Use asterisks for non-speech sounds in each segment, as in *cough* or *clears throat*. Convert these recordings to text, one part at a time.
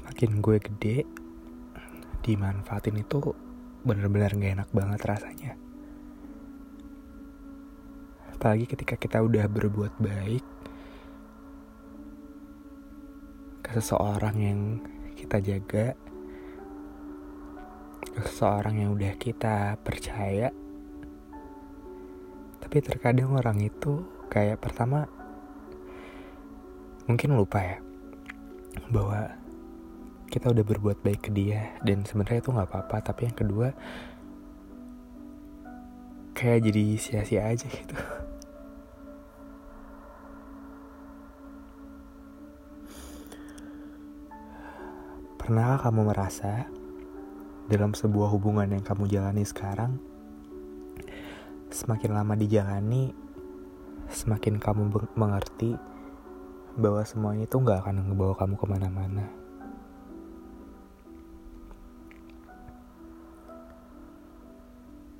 semakin gue gede dimanfaatin itu bener-bener gak enak banget rasanya. Apalagi ketika kita udah berbuat baik ke seseorang yang kita jaga ke seseorang yang udah kita percaya tapi terkadang orang itu kayak pertama mungkin lupa ya bahwa kita udah berbuat baik ke dia dan sebenarnya itu nggak apa-apa tapi yang kedua kayak jadi sia-sia aja gitu Pernahkah kamu merasa dalam sebuah hubungan yang kamu jalani sekarang, semakin lama dijalani, semakin kamu mengerti bahwa semuanya itu gak akan membawa kamu ke mana-mana.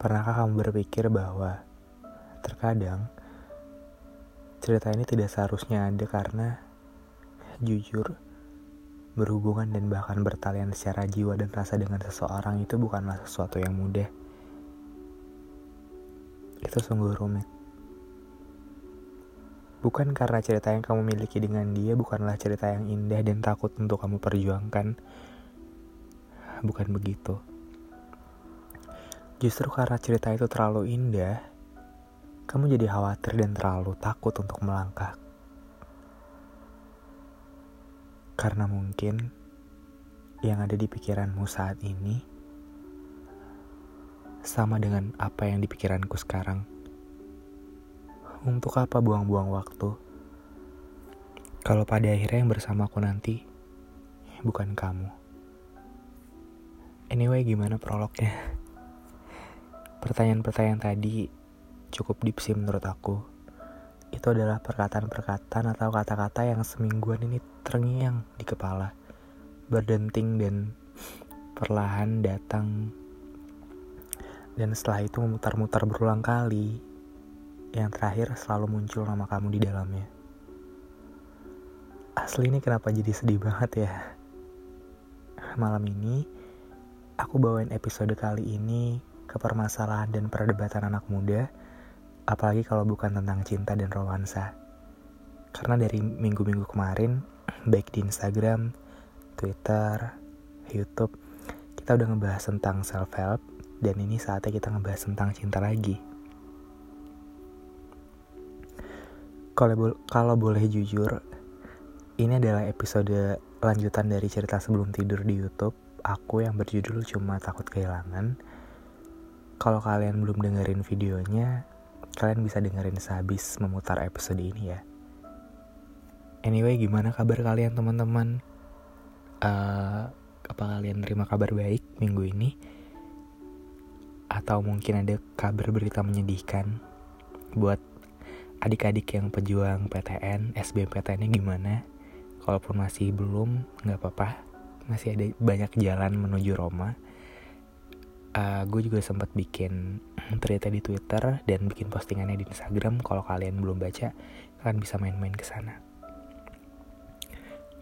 Pernahkah kamu berpikir bahwa terkadang cerita ini tidak seharusnya ada karena jujur Berhubungan dan bahkan bertalian secara jiwa dan rasa dengan seseorang itu bukanlah sesuatu yang mudah. Itu sungguh rumit. Bukan karena cerita yang kamu miliki dengan dia bukanlah cerita yang indah dan takut untuk kamu perjuangkan. Bukan begitu. Justru karena cerita itu terlalu indah, kamu jadi khawatir dan terlalu takut untuk melangkah Karena mungkin yang ada di pikiranmu saat ini sama dengan apa yang di pikiranku sekarang. Untuk apa buang-buang waktu? Kalau pada akhirnya yang bersamaku nanti bukan kamu. Anyway, gimana prolognya? Pertanyaan-pertanyaan tadi cukup deep sih menurut aku itu adalah perkataan-perkataan atau kata-kata yang semingguan ini terngiang di kepala, berdenting dan perlahan datang. Dan setelah itu memutar-mutar berulang kali, yang terakhir selalu muncul nama kamu di dalamnya. Asli ini kenapa jadi sedih banget ya? Malam ini, aku bawain episode kali ini ke permasalahan dan perdebatan anak muda apalagi kalau bukan tentang cinta dan romansa. Karena dari minggu-minggu kemarin, *clears throat* baik di Instagram, Twitter, YouTube, kita udah ngebahas tentang self-help, dan ini saatnya kita ngebahas tentang cinta lagi. Kalau, kalau boleh jujur, ini adalah episode lanjutan dari cerita sebelum tidur di YouTube. Aku yang berjudul cuma takut kehilangan. Kalau kalian belum dengerin videonya, kalian bisa dengerin sehabis memutar episode ini ya. Anyway, gimana kabar kalian teman-teman? Uh, apa kalian terima kabar baik minggu ini? Atau mungkin ada kabar berita menyedihkan buat adik-adik yang pejuang PTN, SBMPTN-nya gimana? Kalaupun masih belum, nggak apa-apa. Masih ada banyak jalan menuju Roma uh, gue juga sempat bikin cerita di Twitter dan bikin postingannya di Instagram. Kalau kalian belum baca, kalian bisa main-main ke sana.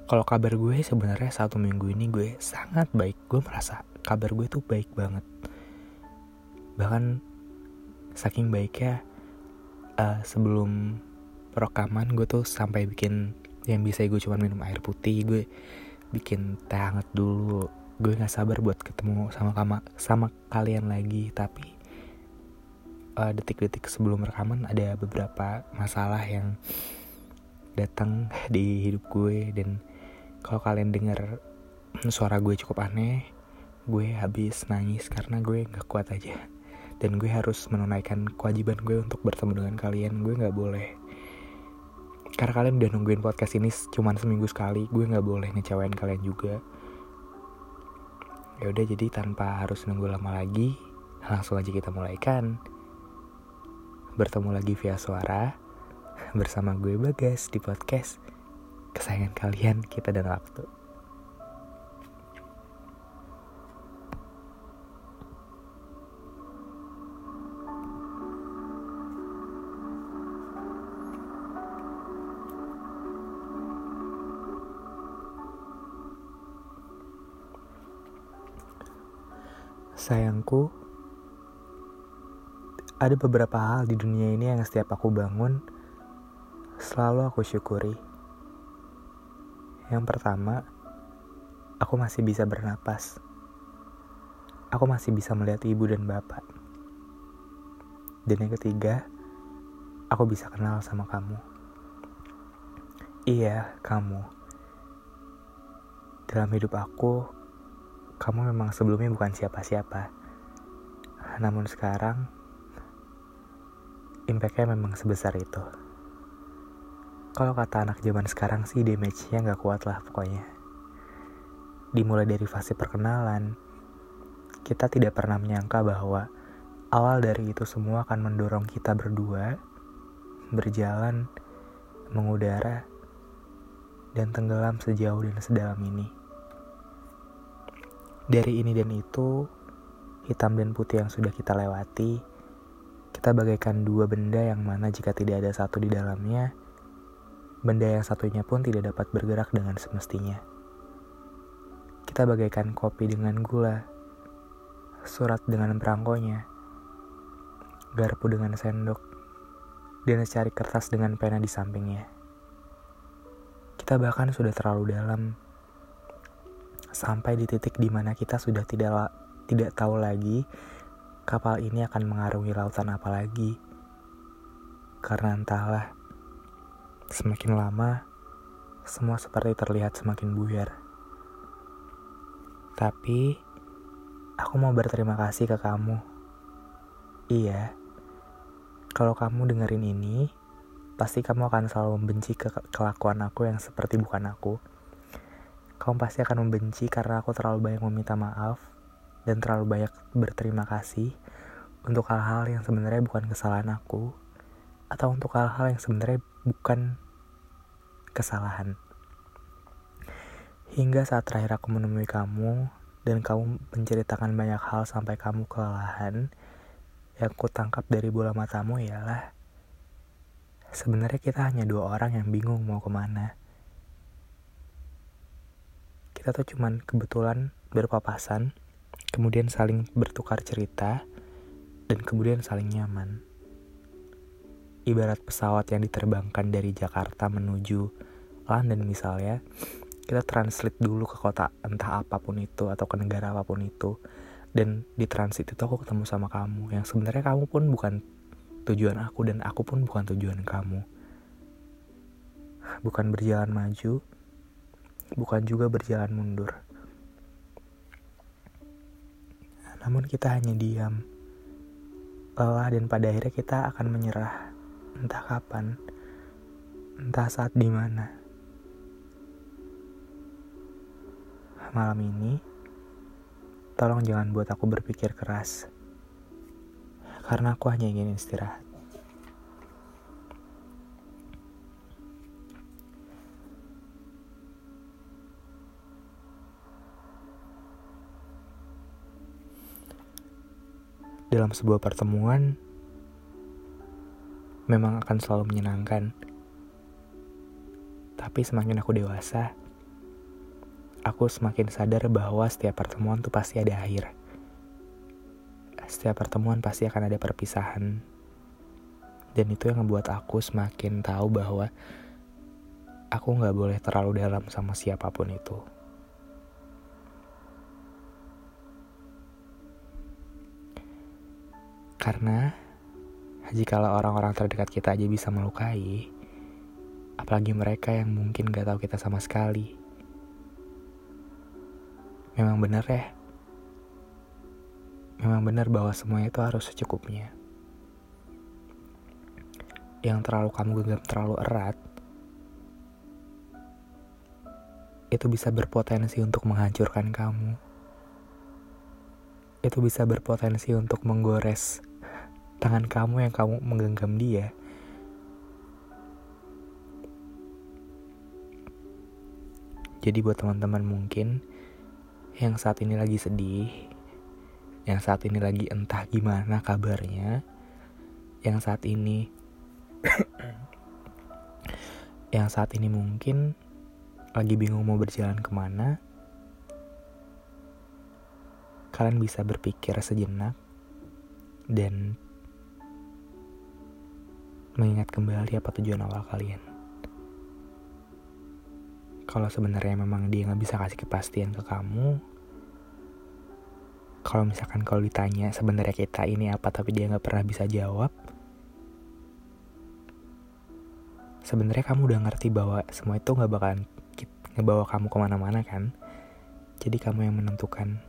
Kalau kabar gue sebenarnya satu minggu ini gue sangat baik. Gue merasa kabar gue tuh baik banget. Bahkan saking baiknya uh, sebelum rekaman gue tuh sampai bikin yang bisa gue cuma minum air putih gue bikin teh hangat dulu gue nggak sabar buat ketemu sama kama, sama kalian lagi. Tapi uh, detik-detik sebelum rekaman ada beberapa masalah yang datang *laughs* di hidup gue. Dan kalau kalian dengar suara gue cukup aneh gue habis nangis karena gue nggak kuat aja. Dan gue harus menunaikan kewajiban gue untuk bertemu dengan kalian. Gue nggak boleh. Karena kalian udah nungguin podcast ini cuma seminggu sekali gue nggak boleh ngecewain kalian juga Ya udah jadi tanpa harus nunggu lama lagi, langsung aja kita mulaikan. Bertemu lagi via suara bersama gue Bagas di podcast kesayangan kalian kita dan waktu. Sayangku, ada beberapa hal di dunia ini yang setiap aku bangun, selalu aku syukuri. Yang pertama, aku masih bisa bernapas. Aku masih bisa melihat ibu dan bapak. Dan yang ketiga, aku bisa kenal sama kamu. Iya, kamu. Dalam hidup aku, kamu memang sebelumnya bukan siapa-siapa. Namun sekarang, impactnya memang sebesar itu. Kalau kata anak zaman sekarang sih damage-nya nggak kuat lah pokoknya. Dimulai dari fase perkenalan, kita tidak pernah menyangka bahwa awal dari itu semua akan mendorong kita berdua berjalan, mengudara, dan tenggelam sejauh dan sedalam ini. Dari ini dan itu, hitam dan putih yang sudah kita lewati, kita bagaikan dua benda yang mana jika tidak ada satu di dalamnya, benda yang satunya pun tidak dapat bergerak dengan semestinya. Kita bagaikan kopi dengan gula, surat dengan perangkonya, garpu dengan sendok, dan secari kertas dengan pena di sampingnya. Kita bahkan sudah terlalu dalam sampai di titik di mana kita sudah tidak tidak tahu lagi kapal ini akan mengarungi lautan apa lagi. Karena entahlah, semakin lama semua seperti terlihat semakin buyar. Tapi aku mau berterima kasih ke kamu. Iya, kalau kamu dengerin ini, pasti kamu akan selalu membenci ke kelakuan aku yang seperti bukan aku kamu pasti akan membenci karena aku terlalu banyak meminta maaf dan terlalu banyak berterima kasih untuk hal-hal yang sebenarnya bukan kesalahan aku atau untuk hal-hal yang sebenarnya bukan kesalahan. Hingga saat terakhir aku menemui kamu dan kamu menceritakan banyak hal sampai kamu kelelahan, yang ku tangkap dari bola matamu ialah sebenarnya kita hanya dua orang yang bingung mau ke mana kita tuh cuman kebetulan berpapasan, kemudian saling bertukar cerita, dan kemudian saling nyaman. Ibarat pesawat yang diterbangkan dari Jakarta menuju London misalnya, kita translate dulu ke kota entah apa pun itu atau ke negara apa pun itu, dan di transit itu aku ketemu sama kamu, yang sebenarnya kamu pun bukan tujuan aku dan aku pun bukan tujuan kamu. Bukan berjalan maju, bukan juga berjalan mundur. Namun kita hanya diam, lelah dan pada akhirnya kita akan menyerah, entah kapan, entah saat di mana. Malam ini, tolong jangan buat aku berpikir keras, karena aku hanya ingin istirahat. Dalam sebuah pertemuan memang akan selalu menyenangkan. Tapi semakin aku dewasa, aku semakin sadar bahwa setiap pertemuan tuh pasti ada akhir. Setiap pertemuan pasti akan ada perpisahan. Dan itu yang membuat aku semakin tahu bahwa aku nggak boleh terlalu dalam sama siapa pun itu. Karena jikalau orang-orang terdekat kita aja bisa melukai, apalagi mereka yang mungkin gak tahu kita sama sekali. Memang benar ya. Memang benar bahwa semuanya itu harus secukupnya. Yang terlalu kamu genggam terlalu erat, itu bisa berpotensi untuk menghancurkan kamu. Itu bisa berpotensi untuk menggores tangan kamu yang kamu menggenggam dia. Jadi buat teman-teman mungkin yang saat ini lagi sedih, yang saat ini lagi entah gimana kabarnya, yang saat ini *coughs* yang saat ini mungkin lagi bingung mau berjalan ke mana, kalian bisa berpikir sejenak dan mengingat kembali apa tujuan awal kalian. Kalau sebenarnya memang dia nggak bisa kasih kepastian ke kamu, kalau misalkan kalau ditanya sebenarnya kita ini apa tapi dia nggak pernah bisa jawab, sebenarnya kamu udah ngerti bahwa semua itu nggak bakalan ngebawa kamu ke mana-mana kan jadi kamu yang menentukan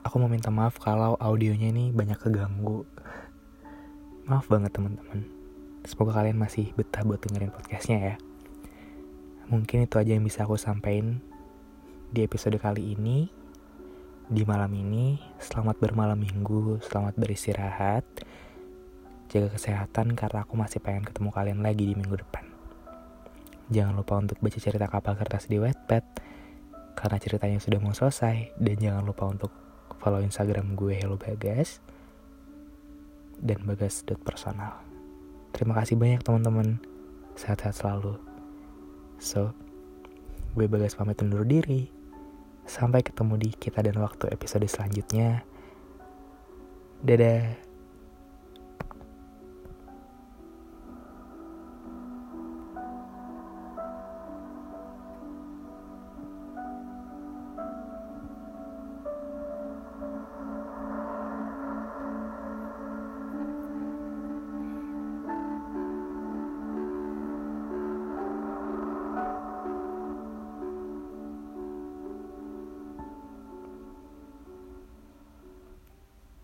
aku mau minta maaf kalau audionya ini banyak keganggu. Maaf banget teman-teman. Semoga kalian masih betah buat dengerin podcastnya ya. Mungkin itu aja yang bisa aku sampaikan di episode kali ini di malam ini. Selamat bermalam minggu selamat beristirahat. Jaga kesehatan karena aku masih pengen ketemu kalian lagi di minggu depan. Jangan lupa untuk baca cerita kapal kertas di Wattpad karena ceritanya sudah mau selesai. Dan jangan lupa untuk follow Instagram gue Hello Bagas dan bagas.personal. Terima kasih banyak teman-teman. Sehat-sehat selalu. So, gue Bagas pamit undur diri. Sampai ketemu di kita dan waktu episode selanjutnya. Dadah.